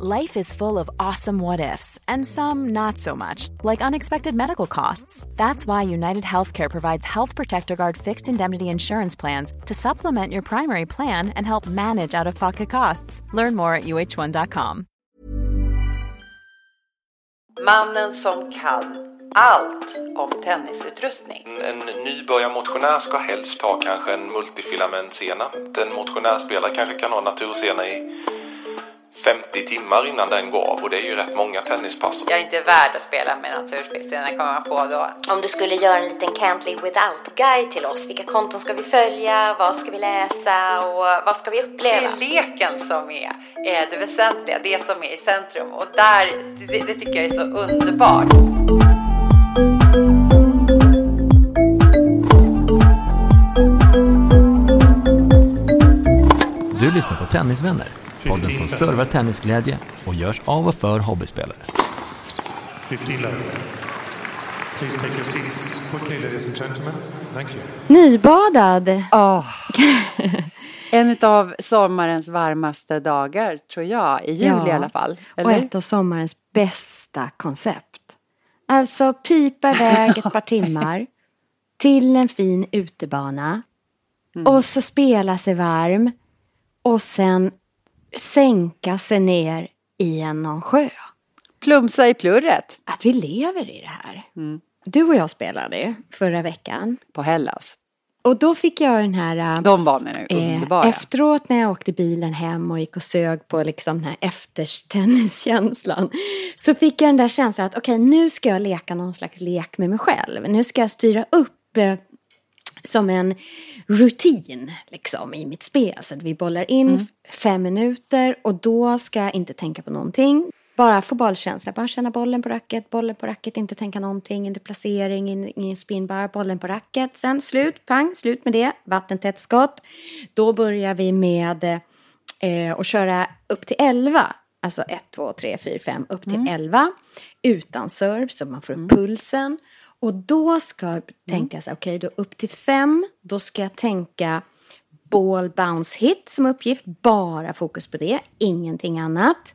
Life is full of awesome what ifs, and some not so much, like unexpected medical costs. That's why United Healthcare provides Health Protector Guard fixed indemnity insurance plans to supplement your primary plan and help manage out of pocket costs. Learn more at uh1.com. Mannen som kan allt om tennisutrustning. En nybörjarmotionär ska helst ha kanske en multifilamentsena. En motionärspelare kanske kan ha natursena i 50 timmar innan den går av och det är ju rätt många tennispass. Jag är inte värd att spela med naturspelstenar kommer man på då. Om du skulle göra en liten Can't Live Without-guide till oss, vilka konton ska vi följa, vad ska vi läsa och vad ska vi uppleva? Det är leken som är, är det väsentliga, det som är i centrum och där, det, det tycker jag är så underbart. Du lyssnar på Tennisvänner, podden som servar tennisglädje och görs av och för hobbyspelare. 15 love. Please take your seats quickly, ladies and gentlemen. Thank you. Nybadad. Åh. En av sommarens varmaste dagar tror jag, i juli Ja. i alla fall. Och Eller? ett av sommarens bästa koncept. Alltså pipa iväg ett par timmar till en fin utebana. Mm. Och så spela sig varm. Och sen sänka sig ner i en någon sjö. Plumsa i plurret Att vi lever i det här. Mm. Du och jag spelade förra veckan. på Hellas. Och då fick jag den här... äh, De var med nu, underbara. Eh, efteråt när jag åkte bilen hem och gick och sög på liksom den här eftertenniskänslan så fick jag den där känslan att okej nu ska jag leka någon slags lek med mig själv. Nu ska jag styra upp eh, som en rutin liksom i mitt spel. Så att vi bollar in Mm. fem minuter och då ska jag inte tänka på någonting. Bara få bollkänsla, bara känna bollen på racket, bollen på racket, inte tänka någonting, inte placering, in- ingen spin, bara bollen på racket. Sen slut, pang, slut med det, vattentätt skott. Då börjar vi med eh, att köra upp till 11. Alltså 1, 2, 3, 4, 5, upp till 11. Utan serve, så man får upp pulsen. Och då ska jag tänka så här, okej, då upp till 5, då ska jag tänka ball bounce hit som uppgift. Bara fokus på det, ingenting annat.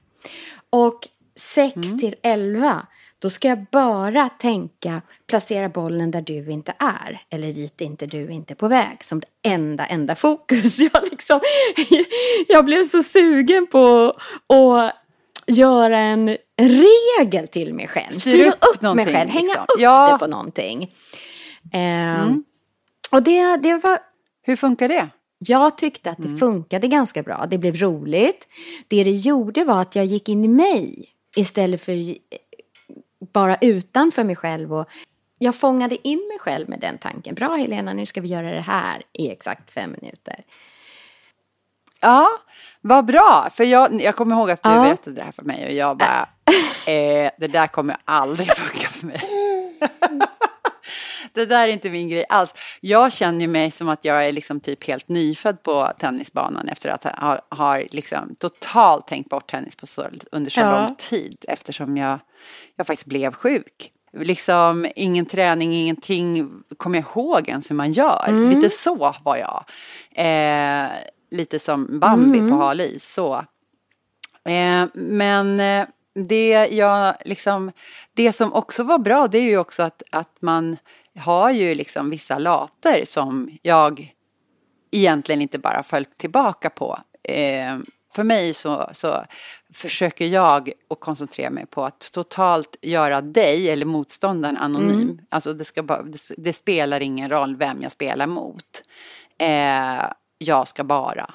Och 6 till 11, då ska jag bara tänka placera bollen där du inte är. Eller dit inte du inte är på väg. Som det enda, enda fokus. Jag, liksom, jag blev så sugen på att göra en regel till mig själv. Styr Styra upp upp, mig själv, hänga liksom. upp Ja. det på någonting. Ehm, Och det, det var Hur funkar det? jag tyckte att det Mm. funkade ganska bra. Det blev roligt. Det det gjorde var att jag gick in i mig istället för eh, bara utanför mig själv. Och jag fångade in mig själv med den tanken. Bra Helena, nu ska vi göra det här i exakt fem minuter. Ja, vad bra. För jag, jag kommer ihåg att du Ja. berättade det här för mig och jag bara, eh, det där kommer aldrig funka för mig. det där är inte min grej alls. Jag känner ju mig som att jag är liksom typ helt nyfödd på tennisbanan efter att ha har liksom totalt tänkt bort tennis på så, under så Ja. lång tid eftersom jag, jag faktiskt blev sjuk. Liksom ingen träning, ingenting kommer jag ihåg ens hur man gör. Lite så var jag. Eh, lite som Bambi på hal is, så. Eh, men eh, det jag liksom, det som också var bra det är ju också att, att man har ju liksom vissa later som jag egentligen inte bara följt tillbaka på. Eh, för mig så, så försöker jag att koncentrera mig på att totalt göra dig eller motståndaren anonym. Alltså det, ska bara, det, det spelar ingen roll vem jag spelar mot. Eh, jag ska bara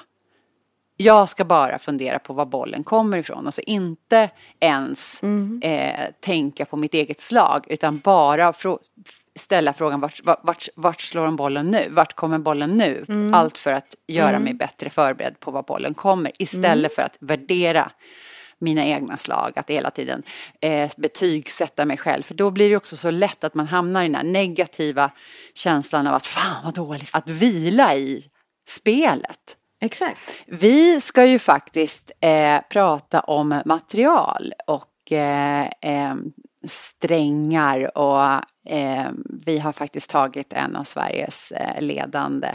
jag ska bara fundera på var bollen kommer ifrån. Alltså inte ens eh, tänka på mitt eget slag utan bara frå- ställa frågan vart, vart, vart, slår de bollen nu? Vart kommer bollen nu? Allt för att göra mig bättre förberedd på var bollen kommer istället för att värdera mina egna slag, att hela tiden eh, betygsätta mig själv. För då blir det också så lätt att man hamnar i den här negativa känslan av att fan vad dåligt. Att vila i spelet. Exakt. Vi ska ju faktiskt eh, prata om material och eh, eh, strängar och eh, vi har faktiskt tagit en av Sveriges eh, ledande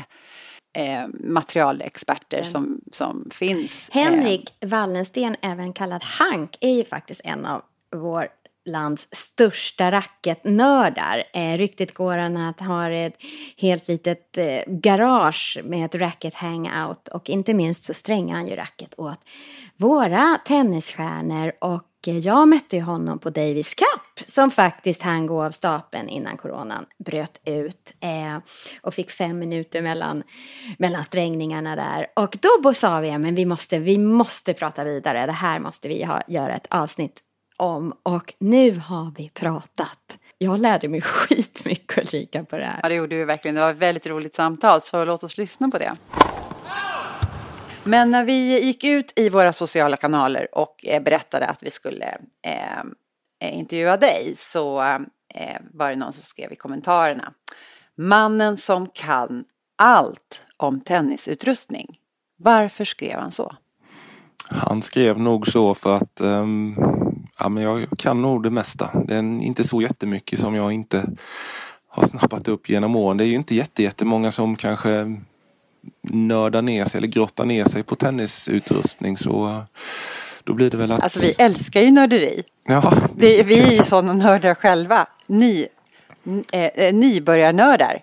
eh, materialexperter som, som finns. Henrik Wallensten, även kallad Hank, är ju faktiskt en av vår lands största racketnördar. Eh, ryktet går att han har ett helt litet eh, garage med ett racket hangout och inte minst så strängar han ju racket åt våra tennisstjärnor och eh, jag mötte ju honom på Davis Cup som faktiskt han gå av stapeln innan coronan bröt ut eh, och fick fem minuter mellan, mellan strängningarna där. Och då sa vi, men vi måste, vi måste prata vidare, det här måste vi ha, göra ett avsnitt om och nu har vi pratat. Jag lärde mig skitmycket Ulrika på det här. Ja, det gjorde vi verkligen. Det var ett väldigt roligt samtal, så låt oss lyssna på det. Men när vi gick ut i våra sociala kanaler och eh, berättade att vi skulle eh, eh, intervjua dig så eh, var det någon som skrev i kommentarerna. Mannen som kan allt om tennisutrustning. Varför skrev han så? Han skrev nog så för att um, ja, men jag kan nog det mesta. Det är inte så jättemycket som jag inte har snappat upp genom åren. Det är ju inte jättemånga som kanske nördar ner sig eller grottar ner sig på tennisutrustning så då blir det väl att... Alltså vi älskar ju nörderi. Ja. Det, vi är ju sådana nördar själva. Ny, eh, nybörjarnördar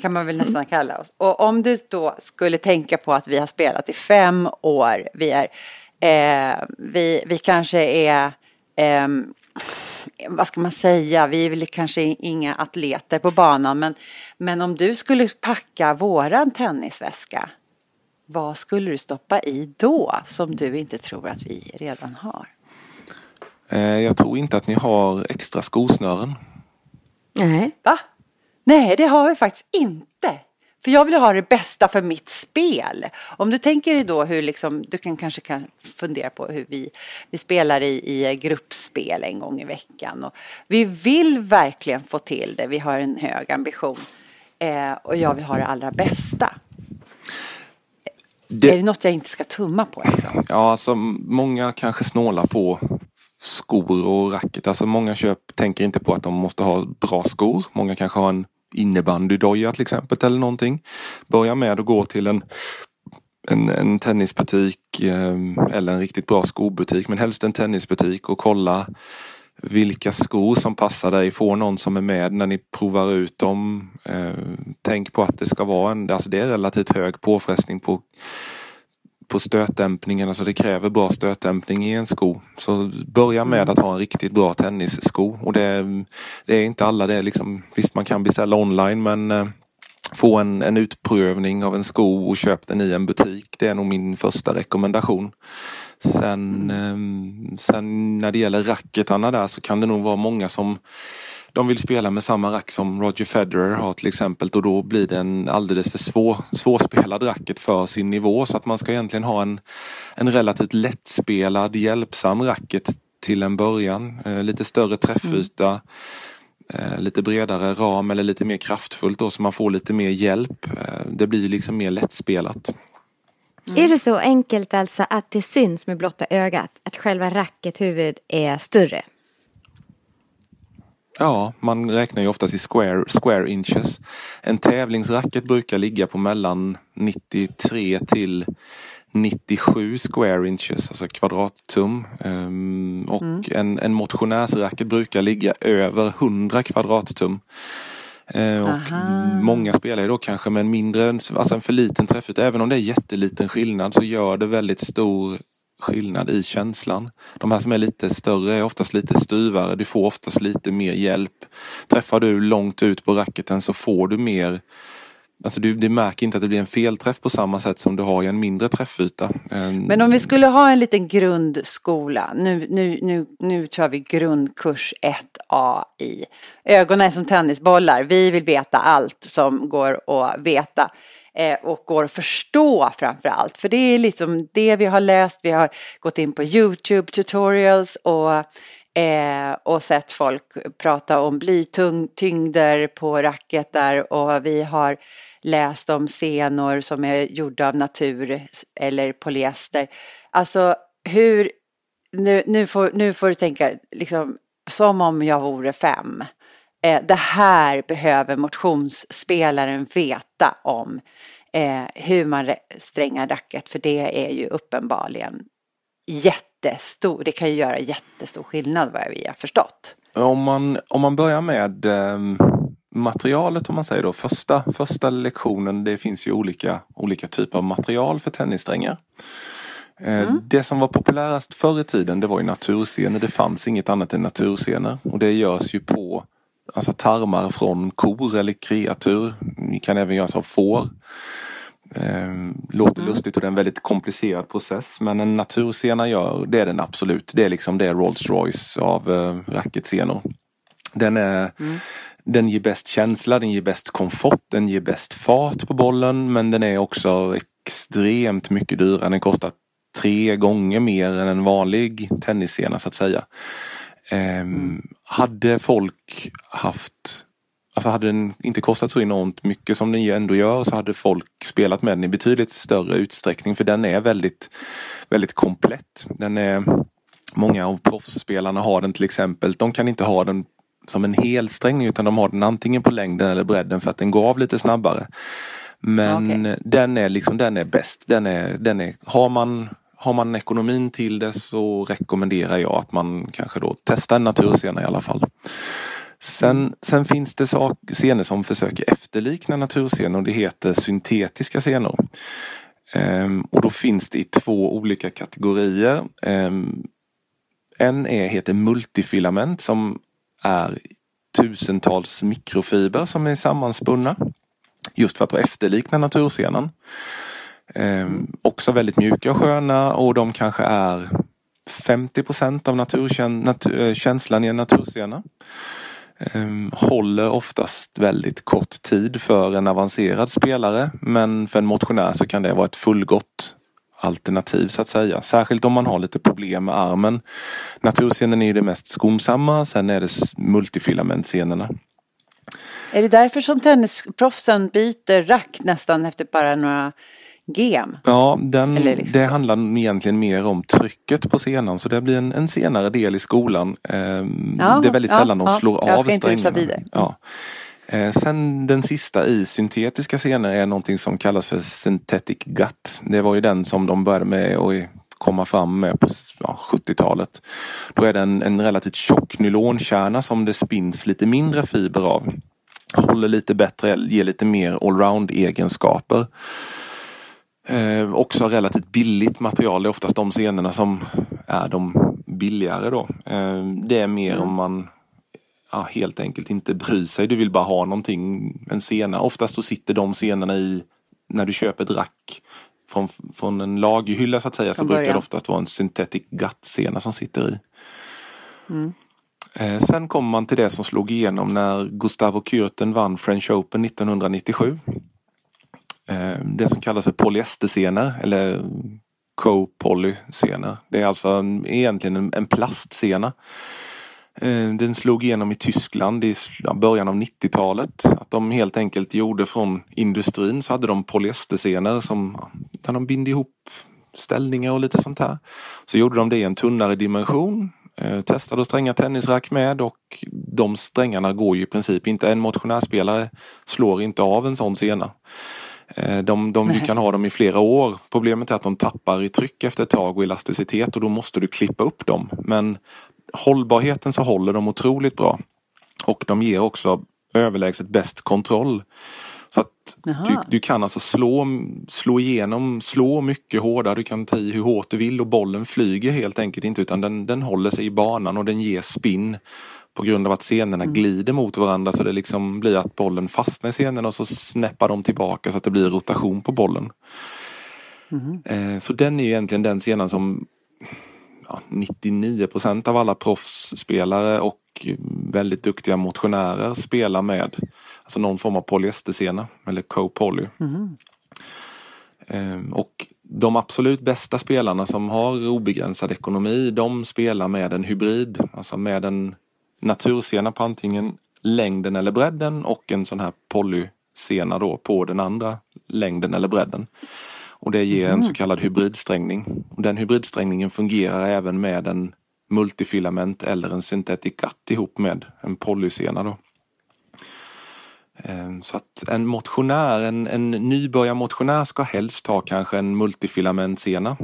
kan man väl nästan kalla oss. Och om du då skulle tänka på att vi har spelat i fem år. Vi, är, eh, vi, vi kanske är eh, vad ska man säga, vi är väl kanske inga atleter på banan, men, men om du skulle packa våran tennisväska, vad skulle du stoppa i då som du inte tror att vi redan har? Eh, jag tror inte att ni har extra skosnören. Nej. Va? Nej, det har vi faktiskt inte. För jag vill ha det bästa för mitt spel. Om du tänker dig då hur liksom, du kan kanske kan fundera på hur vi, vi spelar i, i gruppspel en gång i veckan. Och vi vill verkligen få till det, vi har en hög ambition. Eh, och jag vill ha det allra bästa. Det... Är det något jag inte ska tumma på? Liksom? Ja, alltså många kanske snålar på skor och racket. Alltså många köp tänker inte på att de måste ha bra skor. Många kanske har en innebandydoja till exempel eller någonting. Börja med att gå till en, en, en tennisbutik ehm, eller en riktigt bra skobutik men helst en tennisbutik och kolla vilka skor som passar dig. Få någon som är med när ni provar ut dem. Ehm, tänk på att det ska vara en, alltså det är relativt hög påfrestning på på stötdämpningen, alltså det kräver bra stötdämpning i en sko. Så börja med mm. att ha en riktigt bra tennissko. Och det, det är inte alla det liksom, visst man kan beställa online men eh, få en, en utprövning av en sko och köp den i en butik. Det är nog min första rekommendation. Sen, eh, sen när det gäller racketarna där så kan det nog vara många som de vill spela med samma rack som Roger Federer har till exempel och då blir det en alldeles för svår, svårspelad racket för sin nivå så att man ska egentligen ha en, en relativt lättspelad hjälpsam racket till en början. Eh, lite större träffyta, mm. eh, lite bredare ram eller lite mer kraftfullt då så man får lite mer hjälp. Eh, det blir liksom mer lättspelat. Mm. Är det så enkelt alltså att det syns med blotta ögat att själva rackethuvudet är större? Ja, man räknar ju oftast i square, square inches. En tävlingsracket brukar ligga på mellan 93 till 97 square inches, alltså kvadrattum. Um, och mm. en, en motionärsracket brukar ligga över 100 kvadrattum. Uh, och många spelar ju då kanske med en mindre, alltså en för liten träffyta. Även om det är jätteliten skillnad så gör det väldigt stor skillnad i känslan. De här som är lite större är oftast lite styvare. Du får oftast lite mer hjälp. Träffar du långt ut på racketen så får du mer Alltså du, du märker inte att det blir en felträff på samma sätt som du har i en mindre träffyta. Men om vi skulle ha en liten grundskola, nu, nu, nu, nu kör vi grundkurs 1A i ögonen är som tennisbollar, vi vill veta allt som går att veta Eh, och går att förstå framför allt. För det är liksom det vi har läst, vi har gått in på YouTube tutorials och Eh, och sett folk prata om blytyngder på racketar och vi har läst om senor som är gjorda av natur eller polyester. Alltså hur, nu, nu, får, nu får du tänka liksom som om jag vore fem. Eh, det här behöver motionsspelaren veta om eh, hur man strängar racket för det är ju uppenbarligen jättestor, det kan ju göra jättestor skillnad vad vi har förstått. Om man, om man börjar med eh, materialet om man säger då. Första, första lektionen, det finns ju olika, olika typer av material för tennissträngar. Eh, mm. Det som var populärast förr i tiden det var ju naturscener. Det fanns inget annat än naturscener. Och det görs ju på alltså tarmar från kor eller kreatur. Det kan även göras av får. Eh, låter mm. lustigt och det är en väldigt komplicerad process. Men en naturscena gör, det är den absolut. Det är liksom det Rolls Royce av eh, racketscenor. Den, är, mm. den ger bäst känsla, den ger bäst komfort, den ger bäst fart på bollen men den är också extremt mycket dyrare. Den kostar tre gånger mer än en vanlig tennisscena så att säga. Um, hade folk haft Alltså hade den inte kostat så enormt mycket som den ändå gör så hade folk spelat med den i betydligt större utsträckning för den är väldigt, väldigt komplett. Den är, många av proffsspelarna har den till exempel. De kan inte ha den som en helsträng utan de har den antingen på längden eller bredden för att den går av lite snabbare. Men okay. den är liksom den är bäst. Den är, den är, har, man, har man ekonomin till det så rekommenderar jag att man kanske då testar en naturscena i alla fall. Sen, sen finns det sak, scener som försöker efterlikna naturscener och det heter syntetiska scener. Ehm, och då finns det i två olika kategorier. Ehm, en är, heter multifilament som är tusentals mikrofiber som är sammanspunna. Just för att efterlikna naturscenen. Eh, också väldigt mjuka och sköna och de kanske är 50% av naturkänslan eh, natur, i en naturscena. Eh, håller oftast väldigt kort tid för en avancerad spelare men för en motionär så kan det vara ett fullgott alternativ så att säga. Särskilt om man har lite problem med armen. Naturscenen är ju det mest skonsamma, sen är det multifilamentscenerna. Är det därför som tennisproffsen byter rack nästan efter bara några gem? Ja, den, liksom det handlar egentligen mer om trycket på scenen så det blir en, en senare del i skolan. Eh, ja, det är väldigt sällan ja, de slår ja, av strängarna. Ja. Eh, sen den sista i syntetiska scener är någonting som kallas för synthetic gut. Det var ju den som de började med att komma fram med på ja, 70-talet. Då är det en, en relativt tjock nylonkärna som det spins lite mindre fiber av. Håller lite bättre, ger lite mer allround egenskaper. Eh, också relativt billigt material. Det är oftast de scenerna som är de billigare då. Eh, det är mer mm. om man ja, helt enkelt inte bryr sig. Du vill bara ha någonting, en scena. Oftast så sitter de scenerna i, när du köper ett rack från, från en lagerhylla så att säga, så brukar det oftast vara en synthetic gut-scena som sitter i. Mm. Eh, sen kommer man till det som slog igenom när Gustavo Kürten vann French Open 1997. Eh, det som kallas för polyesterscener eller co-polyscener. Det är alltså egentligen en, en plastscena eh, den slog igenom i Tyskland i början av 90-talet. Att de helt enkelt gjorde från industrin så hade de polyesterscener som där de binde ihop ställningar och lite sånt här. Så gjorde de det i en tunnare dimension. Eh, testade att stränga tennisrack med och de strängarna går ju i princip inte. En motionärspelare slår inte av en sån sena. Eh, de, de, vi kan ha dem i flera år. Problemet är att de tappar i tryck efter ett tag och elasticitet och då måste du klippa upp dem. Men hållbarheten så håller de otroligt bra. Och de ger också överlägset bäst kontroll. Så att du, du, kan alltså slå, slå igenom, slå mycket hårdare, du kan ta i hur hårt du vill och bollen flyger helt enkelt inte utan den, den håller sig i banan och den ger spinn på grund av att scenerna mm. glider mot varandra så det liksom blir att bollen fastnar i scenerna och så snäppar de tillbaka så att det blir rotation på bollen. Mm. Eh, så den är egentligen den scenen som ja, 99 procent av alla proffsspelare och väldigt duktiga motionärer spelar med. Alltså någon form av polyesterscena eller co-poly. Mm. Och de absolut bästa spelarna som har obegränsad ekonomi de spelar med en hybrid. Alltså med en naturscena på antingen längden eller bredden och en sån här polyscena då på den andra längden eller bredden. Och det ger en mm. så kallad hybridsträngning. Den hybridsträngningen fungerar även med en multifilament eller en synthetic gut ihop med en polysena. Då. Eh, så att en motionär, en, en nybörjarmotionär ska helst ha kanske en multifilamentsena.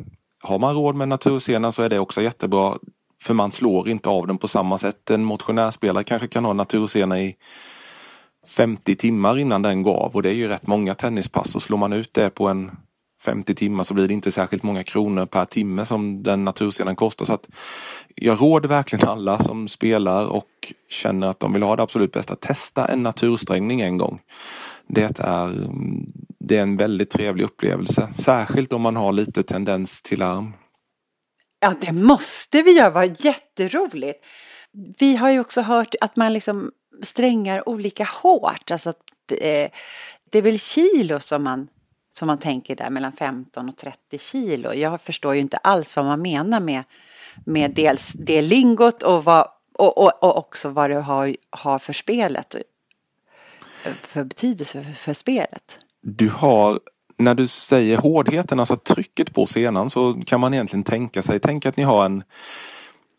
Har man råd med natursena så är det också jättebra. För man slår inte av den på samma sätt. En motionärspelare kanske kan ha natursena i 50 timmar innan den går av och det är ju rätt många tennispass och slår man ut det på en 50 timmar så blir det inte särskilt många kronor per timme som den naturscenen kostar. Så att jag råder verkligen alla som spelar och känner att de vill ha det absolut bästa. Testa en natursträngning en gång. Det är, det är en väldigt trevlig upplevelse. Särskilt om man har lite tendens till larm. Ja, det måste vi göra. Vad jätteroligt. Vi har ju också hört att man liksom strängar olika hårt. Alltså att, eh, det är väl kilo som man som man tänker där mellan 15 och 30 kilo. Jag förstår ju inte alls vad man menar med, med dels det lingot och, vad, och, och, och också vad det har, har för spelet. För betydelse för, för spelet. Du har när du säger hårdheten, alltså trycket på senan så kan man egentligen tänka sig, tänk att ni har en,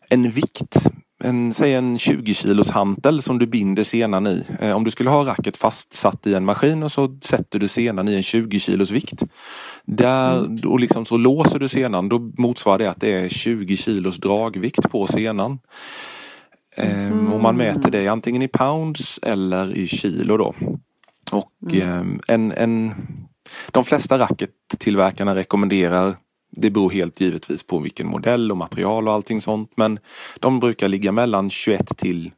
en vikt en, säg en 20 kilos hantel som du binder senan i. Eh, om du skulle ha racket fastsatt i en maskin och så sätter du senan i en 20 kilos vikt. Där, mm. och liksom så låser du senan, då motsvarar det att det är 20 kilos dragvikt på senan. Mm. och man mäter det antingen i pounds eller i kilo då. Och mm. eh, en, en, de flesta rackettillverkarna rekommenderar det beror helt givetvis på vilken modell och material och allting sånt. Men de brukar ligga mellan 21 till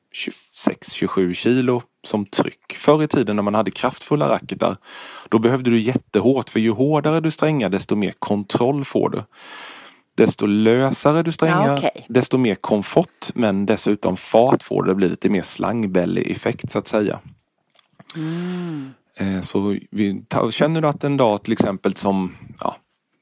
26-27 kilo som tryck. Förr i tiden när man hade kraftfulla racketar då behövde du jättehårt för ju hårdare du strängar desto mer kontroll får du. Desto lösare du strängar ja, okay. desto mer komfort men dessutom fart får du. Det blir lite mer slangbälle-effekt så att säga. Mm. Eh, så vi, känner du att en dag till exempel som ja,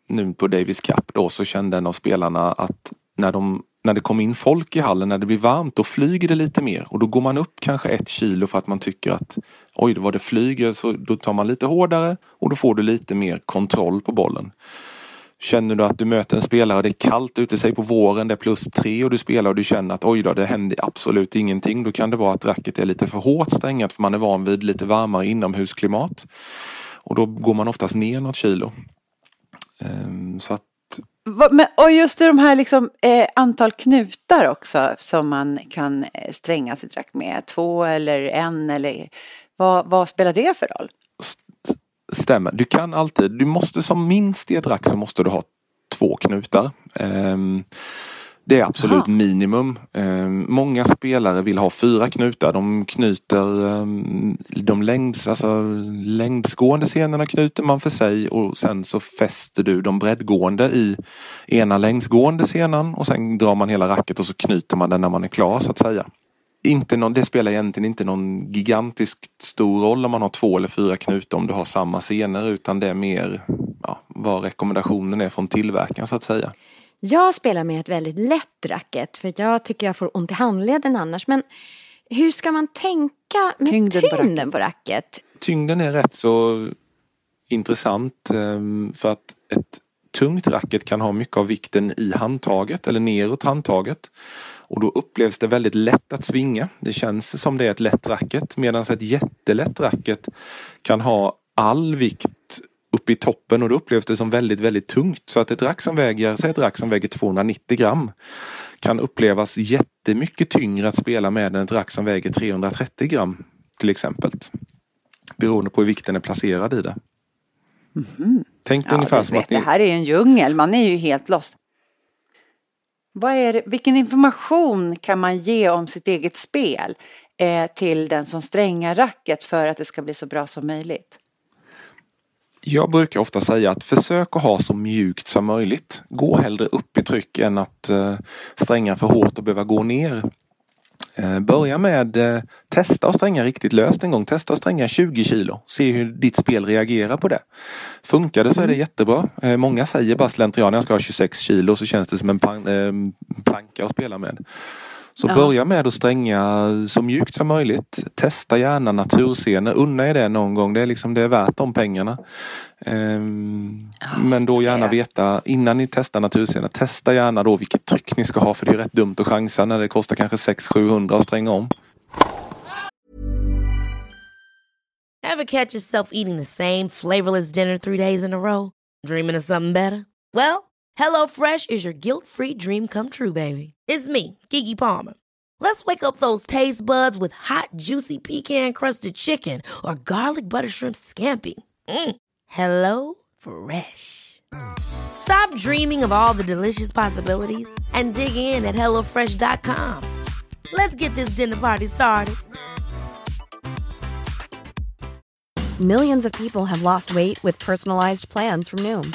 nu på Davis Cup då så kände en av spelarna att när, de, när det kommer in folk i hallen, när det blir varmt, då flyger det lite mer och då går man upp kanske ett kilo för att man tycker att oj, vad det flyger, så då tar man lite hårdare och då får du lite mer kontroll på bollen. Känner du att du möter en spelare, det är kallt ute, sig på våren, det är plus tre och du spelar och du känner att oj då, det händer absolut ingenting. Då kan det vara att racket är lite för hårt strängat för man är van vid lite varmare inomhusklimat. Och då går man oftast ner något kilo. Ehm, så att och just de här liksom, eh, antal knutar också som man kan eh, stränga sitt rack med. Två eller en eller vad, vad spelar det för roll? Stämmer. Du kan alltid, du måste som minst i ett rack så måste du ha två knutar. Um, det är absolut Aha. minimum. Ehm, många spelare vill ha fyra knutar. De knyter ehm, de längds, alltså, längdsgående scenerna knyter man för sig och sen så fäster du de breddgående i ena längdsgående scenen och sen drar man hela racket och så knyter man den när man är klar så att säga. Inte någon, det spelar egentligen inte någon gigantiskt stor roll om man har två eller fyra knutar om du har samma scener utan det är mer ja, vad rekommendationen är från tillverkaren så att säga. Jag spelar med ett väldigt lätt racket för jag tycker jag får ont i handleden annars. Men hur ska man tänka med tyngden, tyngden på, racket? Tyngden är rätt så intressant ehm, för att ett tungt racket kan ha mycket av vikten i handtaget eller neråt handtaget. Och då upplevs det väldigt lätt att svinga. Det känns som det är ett lätt racket medan ett jättelätt racket kan ha all vikt uppe i toppen och då upplevs det som väldigt, väldigt tungt. Så att ett rack som väger, säg ett rack som väger 290 gram kan upplevas jättemycket tyngre att spela med än ett rack som väger 330 gram till exempel. Beroende på hur vikten är placerad i det. Mm. Tänk ja, ungefär som vet, att ni... Det här är en djungel, man är ju helt lost. Vad är det, vilken information kan man ge om sitt eget spel eh, till den som strängar racket för att det ska bli så bra som möjligt? Jag brukar ofta säga att försök att ha så mjukt som möjligt. Gå hellre upp i tryck än att eh, stränga för hårt och behöva gå ner. Uh, börja med uh, testa att stränga riktigt löst en gång. Testa att stränga 20 kilo. Se hur ditt spel reagerar på det. Funkar det så är det mm. jättebra. många säger bara slentrian, jag ska ha 26 kilo så känns det som en planka att spela med. Så ja. börja med att stränga så mjukt som möjligt. Testa gärna naturscener. Unna er det någon gång. Det är, liksom, det är värt de pengarna. Ehm, ja, men då gärna veta innan ni testar naturscener. Testa gärna då vilket tryck ni ska ha för det är rätt dumt att chansa när det kostar kanske 600-700 att stränga om. Ever catch yourself eating the same flavorless dinner three days in a row? Dreaming of something better? Well, HelloFresh is your guilt-free dream come true, baby. It's me, Gigi Palmer. Let's wake up those taste buds with hot, juicy pecan-crusted chicken or garlic butter shrimp scampi. Mm. Hello Fresh. Stop dreaming of all the delicious possibilities and dig in at HelloFresh.com. Let's get this dinner party started. Millions of people have lost weight with personalized plans from Noom,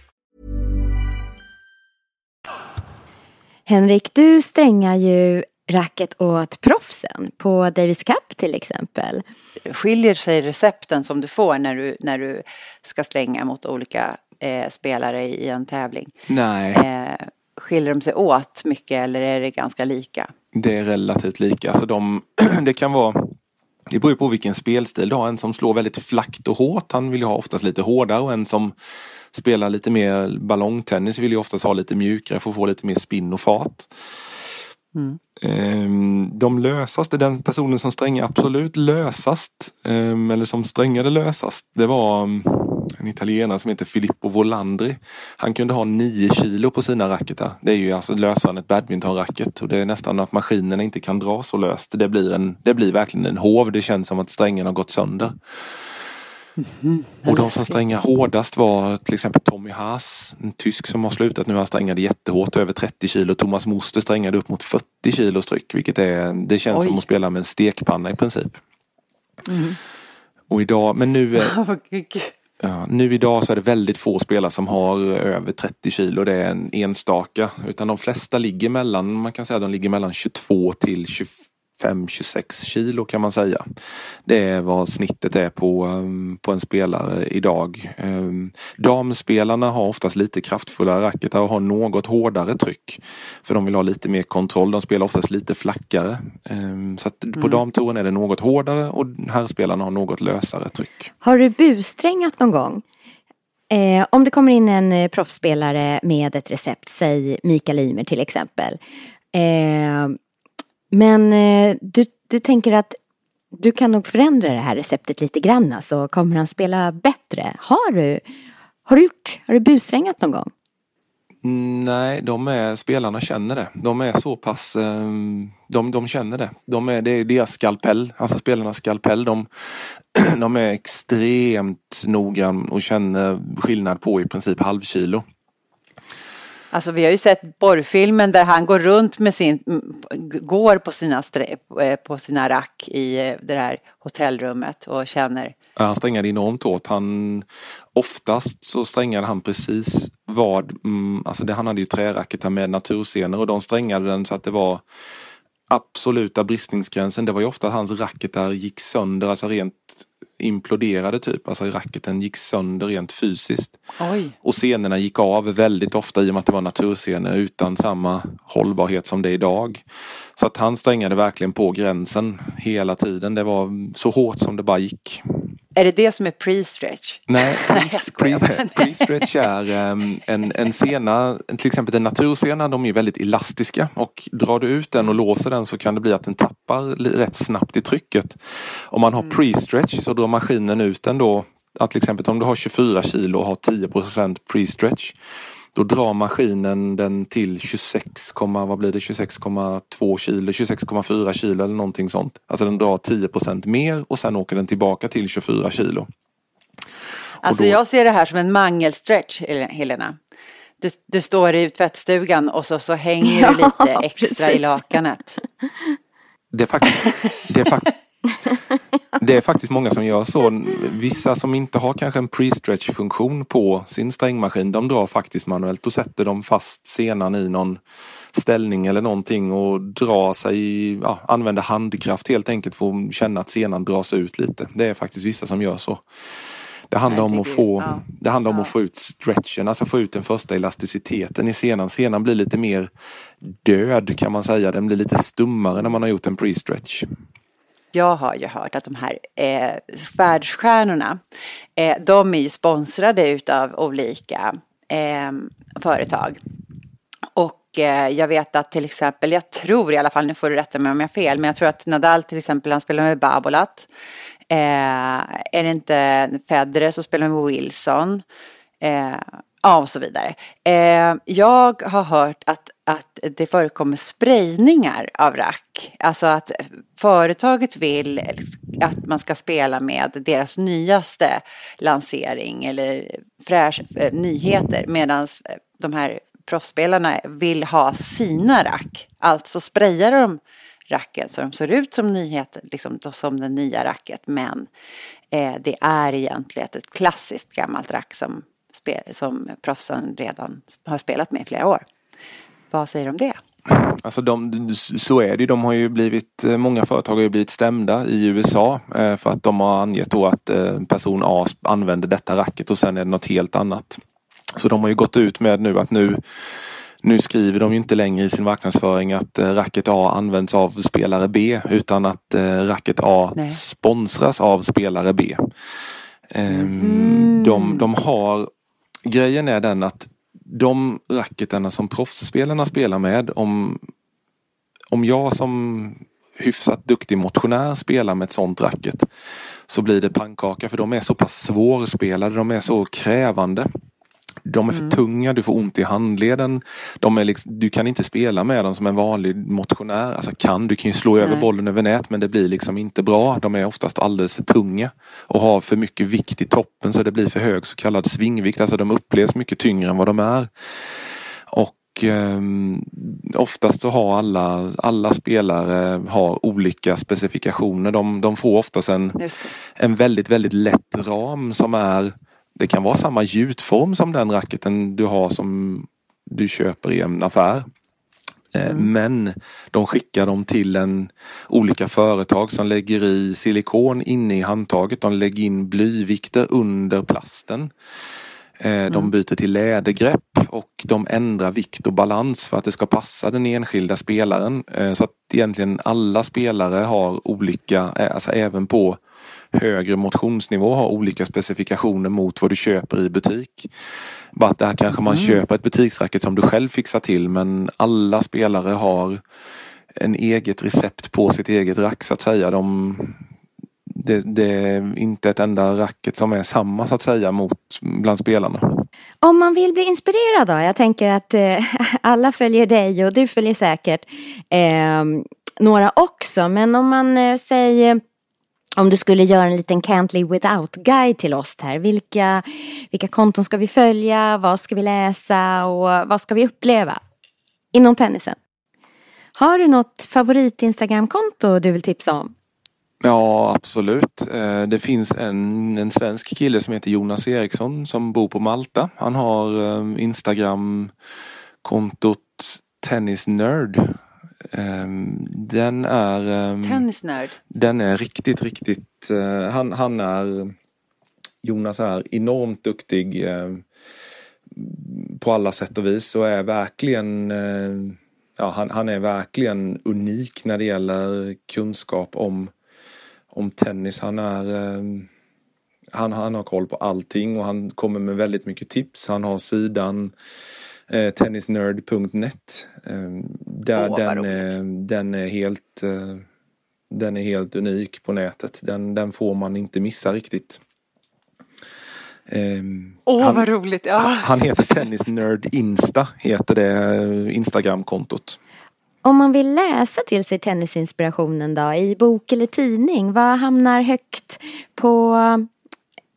Henrik, du strängar ju racket åt proffsen på Davis Cup till exempel. Skiljer sig recepten som du får när du, när du ska stränga mot olika eh, spelare i en tävling? Nej. Eh, skiljer de sig åt mycket eller är det ganska lika? Det är relativt lika. Alltså de, det kan vara det beror på vilken spelstil du har. En som slår väldigt flackt och hårt, han vill ju ha oftast lite hårdare och en som spelar lite mer ballongtennis vill ju oftast ha lite mjukare för att få lite mer spinn och fart. Mm. De lösaste, den personen som strängade absolut lösast, ehm, eller som strängade lösast, det var mm, en italienare som heter Filippo Volandri. Han kunde ha 9 kilo på sina racketar. Det är ju alltså lösare än ett badmintonracket och det är nästan att maskinerna inte kan dra så löst. Det blir, en, det blir verkligen en hov. Det känns som att strängen har gått sönder. Mm, och de som strängar hårdast var till exempel Tommy Haas, en tysk som har slutat nu. Han strängade jättehårt, över 30 kilo. Thomas Moster strängade upp mot 40 kilos tryck, vilket är, det känns Oj. som att spela med en stekpanna i princip. Mm. Och idag, men nu... Ja, nu idag så är det väldigt få spelare som har över 30 kilo. Det är en enstaka. Utan de flesta ligger mellan, man kan säga att de ligger mellan 22 till 25 25-26 kilo kan man säga. Det är vad snittet är på, um, på en spelare idag. Um, damspelarna har oftast lite kraftfullare racketar och har något hårdare tryck. För de vill ha lite mer kontroll. De spelar oftast lite flackare. Um, så att på mm. damtouren är det något hårdare och herrspelarna har något lösare tryck. Har du busträngat någon gång? Eh, om det kommer in en eh, proffsspelare med ett recept, säg Mikael Ymer till exempel. Eh, men eh, du, du tänker att du kan nog förändra det här receptet lite grann så alltså. kommer han spela bättre. Har du, har du gjort, har du busrängat någon gång? Mm, nej, de är, spelarna känner det. De är så pass, ehm, de, de känner det. De är, det är deras skalpell, alltså spelarnas skalpell. De, de är extremt noggranna och känner skillnad på i princip halvkilo. Alltså vi har ju sett borrfilmen där han går runt med sin, går på sina, eh, på sina rack i eh, det här hotellrummet och känner. Han strängade enormt hårt. Han, oftast så strängade han precis vad, mm, alltså det, han hade ju träracketar med naturscener och de strängade den så att det var absoluta bristningsgränsen. Det var ju ofta att hans racketar gick sönder, alltså rent imploderade typ. Alltså racketen gick sönder rent fysiskt. Oj. Och scenerna gick av väldigt ofta i och med att det var naturscener utan samma hållbarhet som det är idag. Så att han strängade verkligen på gränsen hela tiden. Det var så hårt som det bara gick. Är det det som är pre-stretch? Nej, pre-stretch är um, en, en sena, till exempel en natursena, de är väldigt elastiska och drar du ut den och låser den så kan det bli att den tappar rätt snabbt i trycket. Om man har mm. pre-stretch så drar maskinen ut den då, att till exempel om du har 24 kilo och har 10% pre-stretch då drar maskinen den till 26, vad blir det, 26,2 kilo, 26,4 kilo eller någonting sånt. Alltså den drar 10% mer och sen åker den tillbaka till 24 kilo. Alltså då... jag ser det här som en mangelstretch, Helena. Du, du står i tvättstugan och så, så hänger ja, du lite extra precis. i lakanet. Det är faktiskt, det är faktiskt det är faktiskt många som gör så. Vissa som inte har kanske en pre-stretch funktion på sin strängmaskin, de drar faktiskt manuellt. Då sätter de fast senan i någon ställning eller någonting och drar sig, ja, använder handkraft helt enkelt för att känna att senan dras ut lite. Det är faktiskt vissa som gör så. Det handlar om att få, det handlar om att få ut stretchen, alltså få ut den första elasticiteten i senan. Senan blir lite mer död kan man säga. Den blir lite stummare när man har gjort en pre-stretch. Jag har ju hört att de här eh, världsstjärnorna, eh, de är ju sponsrade utav olika eh, företag. Och eh, jag vet att till exempel, jag tror i alla fall, nu får du rätta mig om jag har fel, men jag tror att Nadal till exempel, han spelar med Babolat. Eh, är det inte Federer så spelar han med Wilson. Eh, ja, och så vidare. Eh, jag har hört att, att det förekommer sprayningar av rack. Alltså att företaget vill att man ska spela med deras nyaste lansering eller fräsch, eh, nyheter medan eh, de här proffsspelarna vill ha sina rack. Alltså sprayar de racken så de ser ut som nyheter, liksom då som den nya racket. Men eh, det är egentligen ett klassiskt gammalt rack som, som proffsen redan har spelat med i flera år. Vad säger du om det? Alltså de, så är det. De har ju blivit, många företag har ju blivit stämda i USA eh, för att de har angett då att eh, person A använder detta racket och sen är det något helt annat. Så de har ju gått ut med nu att nu nu skriver de inte längre i sin marknadsföring att eh, racket A används av spelare B utan att eh, racket A Nej. sponsras av spelare B. Ehm, de, de har, grejen är den att de racketarna som proffsspelarna spelar med, om, om jag som hyfsat duktig motionär spelar med ett sånt racket så blir det pannkaka för de är så pass svårspelade, de är så krävande. De är för tunga, du får ont i handleden. De är liksom, du kan inte spela med dem som en vanlig motionär. Alltså kan, du kan ju slå över Nej. bollen över nät men det blir liksom inte bra. De är oftast alldeles för tunga och har för mycket vikt i toppen så det blir för hög så kallad svingvikt. Alltså de upplevs mycket tyngre än vad de är. Och ehm, oftast så har alla, alla spelare har olika specifikationer. De, de får oftast en, en väldigt, väldigt lätt ram som är det kan vara samma gjutform som den racketen du har som du köper i en affär. Eh, Men de skickar dem till en, olika företag som lägger i silikon inne i handtaget. De lägger in blyvikter under plasten. Eh, De byter till lädergrepp och de ändrar vikt och balans för att det ska passa den enskilda spelaren. Eh, Så att egentligen alla spelare har olika, alltså även på högre motionsnivå har olika specifikationer mot vad du köper i butik. Bara att där kanske man köper ett butiksracket som du själv fixar till men alla spelare har en eget recept på sitt eget rack så att säga. De, det, det är inte ett enda racket som är samma så att säga mot bland spelarna. Om man vill bli inspirerad då? Jag tänker att eh, alla följer dig och du följer säkert eh, några också. Men om man eh, säger om du skulle göra en liten Can't live without-guide till oss här. Vilka, vilka konton ska vi följa? Vad ska vi läsa? Och vad ska vi uppleva? Inom tennisen. Har du något favorit-Instagram-konto du vill tipsa om? Ja absolut. Eh, det finns en, en svensk kille som heter Jonas Eriksson som bor på Malta. Han har eh, Instagram-kontot Tennisnerd. Eh, Den är eh, Tennisnörd. Den är riktigt, riktigt... eh, han, han är... Jonas är enormt duktig eh, på alla sätt och vis och är verkligen... eh, ja, han, han är verkligen unik när det gäller kunskap om, om tennis. Han är... han, han har koll på allting och han kommer med väldigt mycket tips. Han har sidan eh, tennisnerd.net. Eh, där vad den, är, den är helt eh, den är helt unik på nätet. Den, den får man inte missa riktigt. Ehm, Åh, han, vad roligt. Ja. han heter Tennisnerd Insta, heter det eh, Instagramkontot. Om man vill läsa till sig tennisinspirationen då, i bok eller tidning, vad hamnar högt på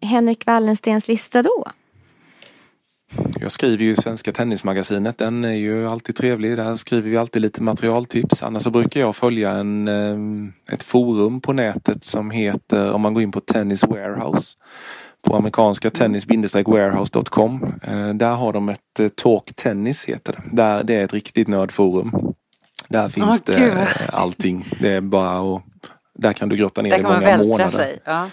Henrik Wallenstens lista då? Jag skriver ju Svenska Tennismagasinet. Den är ju alltid trevlig. Där skriver vi alltid lite materialtips. Annars så brukar jag följa en, eh, ett forum på nätet som heter, om man går in på Tennis Warehouse på amerikanska tennis-warehouse.com. Eh, Där har de ett eh, Talk Tennis heter det. Där, det är ett riktigt nördforum. Där finns Åh, det allting. Det är bara att, där kan du grotta ner man många månader. sig. Ja.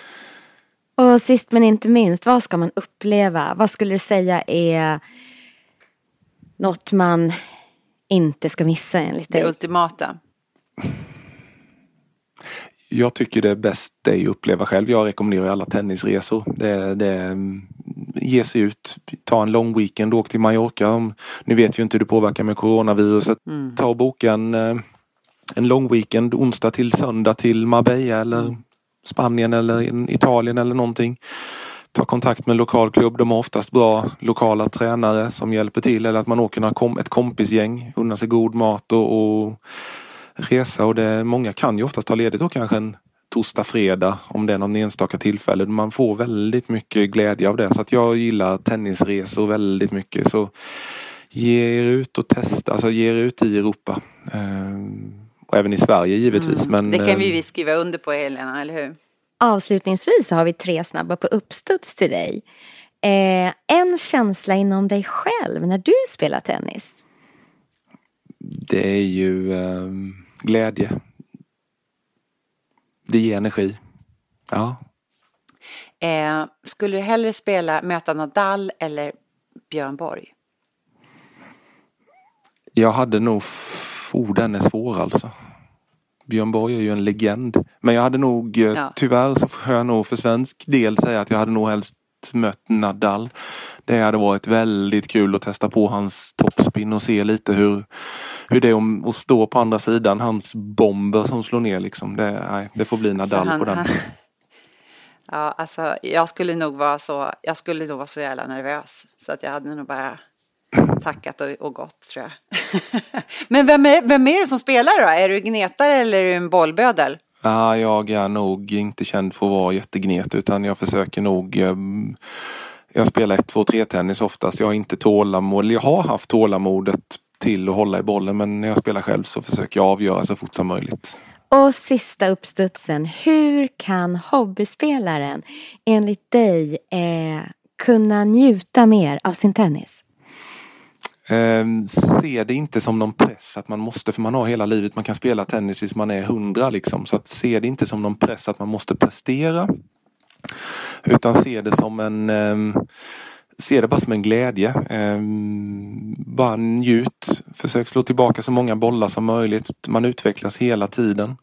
Och sist men inte minst, vad ska man uppleva? Vad skulle du säga är något man inte ska missa enligt dig? Det ultimata. Jag tycker det är bäst dig att uppleva själv. Jag rekommenderar alla tennisresor. Det, det, ge sig ut, ta en lång weekend, åk till Mallorca. Nu vet vi inte hur det påverkar med coronaviruset. Mm. Ta och boka en, eh, en lång weekend, onsdag till söndag till Marbella eller Spanien eller Italien eller någonting. Ta kontakt med lokal klubb. De har oftast bra lokala tränare som hjälper till. Eller att man åker ett kompisgäng, unnar sig god mat och, och resa. Och det, många kan ju oftast ta ledigt då kanske en torsdag, fredag om det är någon enstaka tillfälle. Man får väldigt mycket glädje av det. Så att jag gillar tennisresor väldigt mycket. Så ge er ut och testa, alltså ge er ut i Europa. Ehm, och även i Sverige givetvis. Mm. Men, det kan vi ehm, skriva under på Helena, eller hur? Avslutningsvis har vi tre snabba på uppstuds till dig. Eh, en känsla inom dig själv när du spelar tennis? Det är ju eh, glädje. Det ger energi. Ja. Eh, skulle du hellre spela möta Nadal eller Björn Borg? Jag hade nog... Oh, den är svår alltså. Björn Borg är ju en legend. Men jag hade nog, eh, ja. tyvärr så får jag nog för svensk del säga att jag hade nog helst mött Nadal. Det hade varit väldigt kul att testa på hans toppspin och se lite hur, hur det är att stå på andra sidan. Hans bomber som slår ner liksom. Det, nej, det får bli Nadal han, på den. Han, ja, alltså jag skulle nog vara så, jag skulle nog vara så jävla nervös. Så att jag hade nog bara tackat och, och gått tror jag. Men vem är, vem är det som spelar då? Är du gnetare eller är du en bollbödel? Ja, jag är nog inte känd för att vara jättegnet utan jag försöker nog um, Jag spelar 1, 2, 3 tennis oftast. Jag har inte tålamod, jag har haft tålamodet till att hålla i bollen men när jag spelar själv så försöker jag avgöra så fort som möjligt. Och sista uppstudsen. Hur kan hobbyspelaren enligt dig eh, kunna njuta mer av sin tennis? Eh, se det inte som någon press att man måste, för man har hela livet, man kan spela tennis tills man är hundra liksom. Så att se det inte som någon press att man måste prestera. Utan se det som en eh, Se det bara som en glädje. Eh, bara njut. Försök slå tillbaka så många bollar som möjligt. Man utvecklas hela tiden.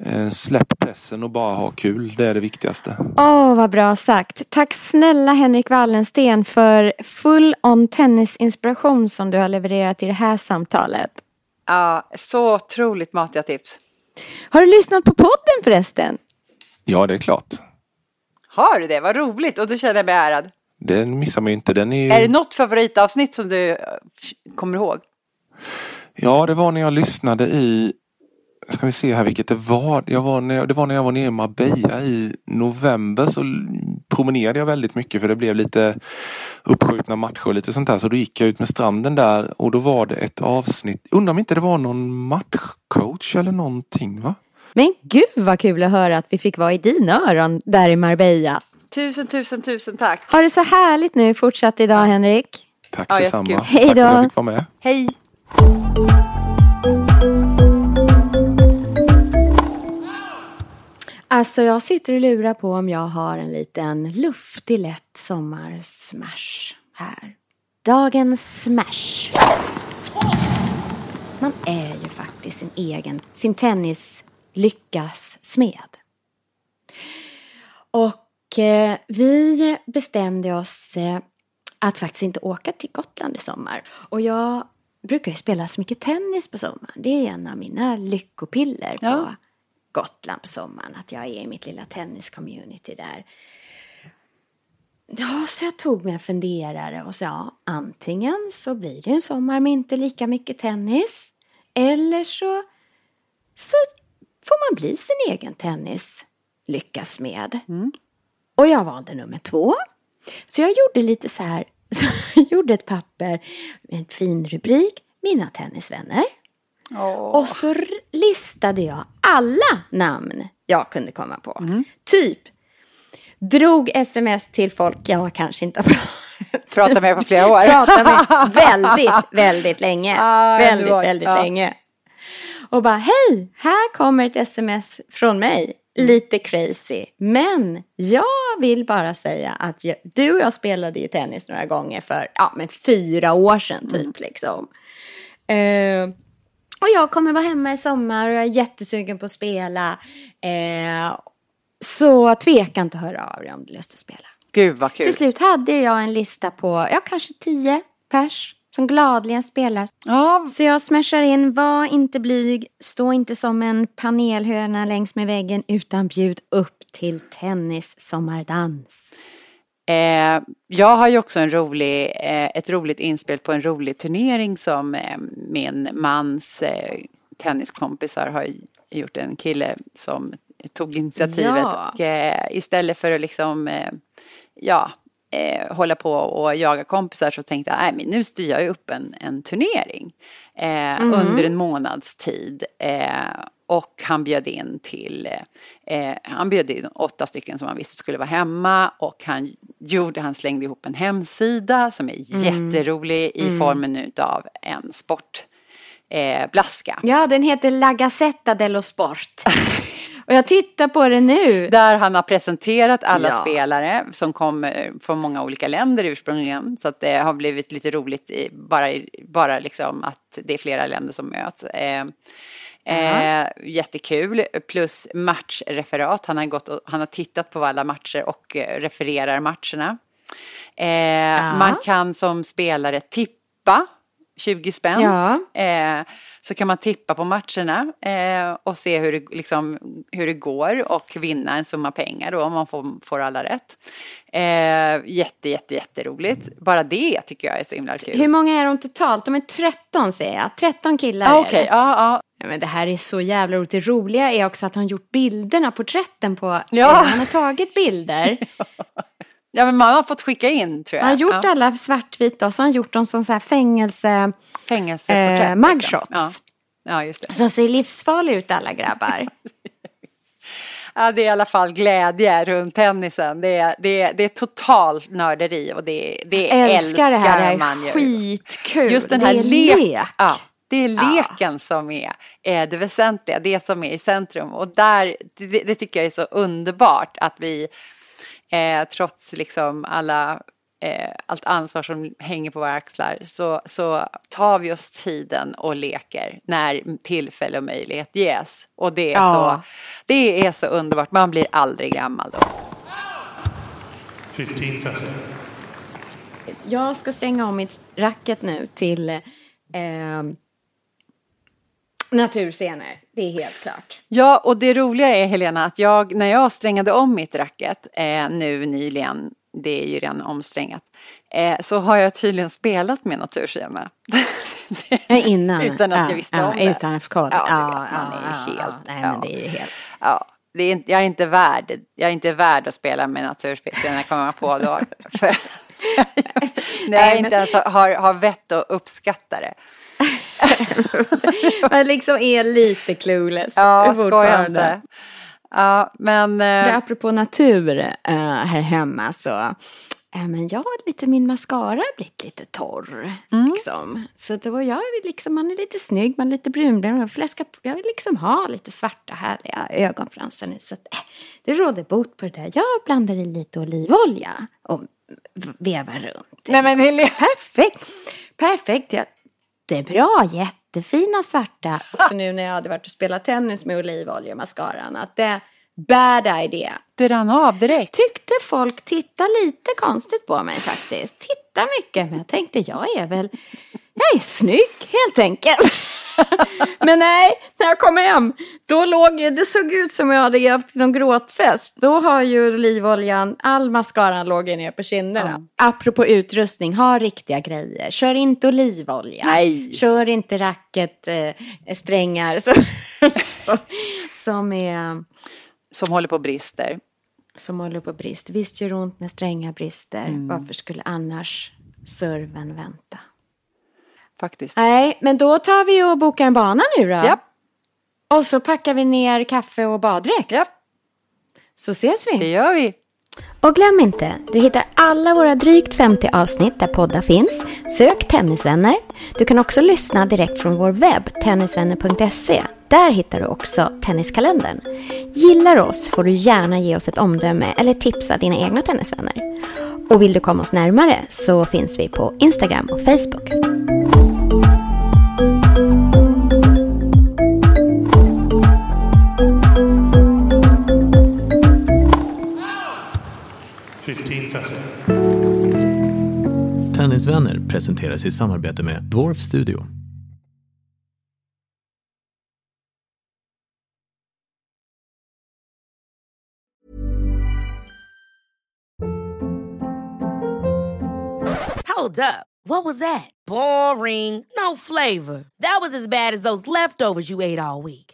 Eh, släpp pressen och bara ha kul. Det är det viktigaste. Åh, oh, vad bra sagt. Tack snälla Henrik Wallensten för full on tennisinspiration som du har levererat i det här samtalet. Ja, så otroligt matiga tips. Har du lyssnat på podden förresten? Ja, det är klart. Har du det? Vad roligt. Och du känner jag mig ärad. Den missar man ju inte. Den är... är det något favoritavsnitt som du kommer ihåg? Ja, det var när jag lyssnade i ska vi se här vilket det var. Jag var när, det var när jag var nere i Marbella i november så promenerade jag väldigt mycket för det blev lite uppskjutna matcher och lite sånt där. Så då gick jag ut med stranden där och då var det ett avsnitt. Undrar om inte det var någon matchcoach eller någonting va? Men gud vad kul att höra att vi fick vara i dina öron där i Marbella. Tusen, tusen, tusen tack. Har det så härligt nu fortsatt idag Henrik. Tack ja, detsamma. Hej då. Tack för att jag fick vara med. Hej. Alltså jag sitter och lurar på om jag har en liten luftig lätt sommarsmash här. Dagens smash. Man är ju faktiskt sin egen, sin tennis lyckas smed. Och eh, vi bestämde oss eh, att faktiskt inte åka till Gotland i sommar. Och jag brukar ju spela så mycket tennis på sommaren. Det är en av mina lyckopiller på ja. Gotland på sommaren. Att jag är i mitt lilla tenniscommunity där. Ja, så jag tog mig en funderare och sa ja, antingen så blir det en sommar med inte lika mycket tennis. Eller så, så får man bli sin egen tennis lyckas med. Mm. Och jag valde nummer två. Så jag gjorde lite så här, så jag gjorde ett papper med en fin rubrik, Mina tennisvänner. Oh. Och så listade jag alla namn jag kunde komma på. Mm. Typ, drog sms till folk jag kanske inte har pratat med på flera år. pratat med väldigt, väldigt länge. Ah, väldigt, var, väldigt ja. länge. Och bara, hej, här kommer ett sms från mig. lite crazy. Men jag vill bara säga att jag, du och jag spelade ju tennis några gånger för ja, men fyra år sedan typ. Mm. Liksom. Eh, och jag kommer vara hemma i sommar och jag är jättesugen på att spela. Eh, så tveka inte att höra av dig om du lust att spela. Gud vad kul. Till slut hade jag en lista på, ja kanske tio pers som gladeligen spelar. Ja, Så jag smashar in, var inte blyg, stå inte som en panelhöna längs med väggen utan bjud upp till tennissommardans. Eh, jag har ju också en rolig, eh, ett roligt inspel på en rolig turnering som eh, min mans eh, tenniskompisar har gjort. En kille som tog initiativet Ja. och eh, istället för att liksom, eh, ja, hålla på och jaga kompisar så tänkte jag, nej men nu styr jag upp en, en turnering eh, under en månads tid. Eh, han bjöd in till, eh, han bjöd in åtta stycken som han visste skulle vara hemma och han gjorde, han slängde ihop en hemsida som är jätterolig i formen utav en sport. Eh, blaska. Ja, den heter La Gazzetta dello Sport. och jag tittar på det nu. Där han har presenterat alla Ja. spelare som kommer från många olika länder ursprungligen. Så att det har blivit lite roligt i, bara, bara liksom att det är flera länder som möts. Eh, eh, jättekul. Plus matchreferat. Han har, gått och, han har tittat på alla matcher och eh, refererar matcherna. Eh, Man kan som spelare tippa 20 spänn. Ja. Eh, så kan man tippa på matcherna eh, och se hur det, liksom, hur det går och vinna en summa pengar då om man får, får alla rätt. Eh, jätte, jätte, jätteroligt. Bara det tycker jag är så himla kul. Hur många är de totalt? De är 13 säger jag. 13 killar ah, är Okej, det. ja, ja. Men det här är så jävla roligt. Det roliga är också att han gjort bilderna, porträtten på... Ja. eh, Han har tagit bilder. Ja, men man har fått skicka in tror jag. Han har gjort ja. alla svartvita och så har han gjort dem som så här fängelse... Fängelseporträtt. eh, mugshots. Ja. ja, just det. Som ser livsfarliga ut alla grabbar. Ja, det är i alla fall glädje runt tennisen. Det är, det är, det är total nörderi och det, det Älskar det här, det här är skitkul. Just den Det här är lek. lek. Ja, det är Ja. leken som är, är det väsentliga, det som är i centrum. Och där, det, det tycker jag är så underbart att vi eh, trots liksom alla, eh, allt ansvar som hänger på våra axlar så, så tar vi oss tiden och leker när tillfälle och möjlighet ges. Och det är, Ja. så, det är så underbart, man blir aldrig gammal då. 15.30. Jag ska stränga om mitt racket nu till eh, naturscener. Det är helt klart. Ja, och det roliga är Helena att jag, när jag strängade om mitt racket eh, nu nyligen, det är ju redan omsträngat, eh, så har jag tydligen spelat med naturscena. Ja, Innan. Utan att ja, jag visste ja, om det. Utan att få koll. Ja, Ja, vet man, ja, är ja, helt- ja. Nej, ja. men det är ju helt... Ja, det är inte, jag, är inte värd, jag är inte värd att spela med naturscena kommer jag på då. För, när jag inte ens har, har vett att uppskatta det. Man liksom är lite clueless. Ja, skoja inte. Ja, men... Eh, apropå natur eh, här hemma så eh, men jag har lite, min mascara har blivit lite torr. Mm. Liksom. Så var jag, liksom, man är lite snygg, man är lite brunbränd. Jag, vill jag liksom ha lite svarta härliga ögonfransar nu. Så att, eh, det råder bot på det där. Jag blandar i lite olivolja och vevar runt. nej men Helena. Perfekt! Perfekt! Ja, det är bra, jättefina svarta. Också nu när jag hade varit och spelat tennis med olivolja och mascaran. Att det bad idea. Det rann av direkt. Tyckte folk tittade lite konstigt på mig faktiskt. Tittar mycket, men jag tänkte jag är väl, jag är snygg helt enkelt. men nej, när jag kom hem, då låg, det såg ut som jag hade haft någon gråtfest. Då har ju olivoljan, all mascaran låg ner på kinderna. Apropå utrustning, ha riktiga grejer. Kör inte olivolja. Nej. Kör inte racket, eh, strängar som, som är Som håller på brister. som håller på brista. Visst gör det ont när strängar brister. Mm. Varför skulle annars serven vänta? Faktiskt. Nej, men då tar vi och bokar en bana nu då. Ja. Och så packar vi ner kaffe och baddräkt. Ja, Så ses det vi. gör vi. Och glöm inte, du hittar alla våra drygt 50 avsnitt där poddar finns. Sök Tennisvänner. Du kan också lyssna direkt från vår webb, tennisvänner.se. Där hittar du också Tenniskalendern. Gillar oss får du gärna ge oss ett omdöme eller tipsa dina egna tennisvänner. Och vill du komma oss närmare så finns vi på Instagram och Facebook. Fifteen thirty. Tennisvänner presenteras i samarbete med Dwarf Studio. Hold up. What was that? Boring. No flavor. That was as bad as those leftovers you ate all week.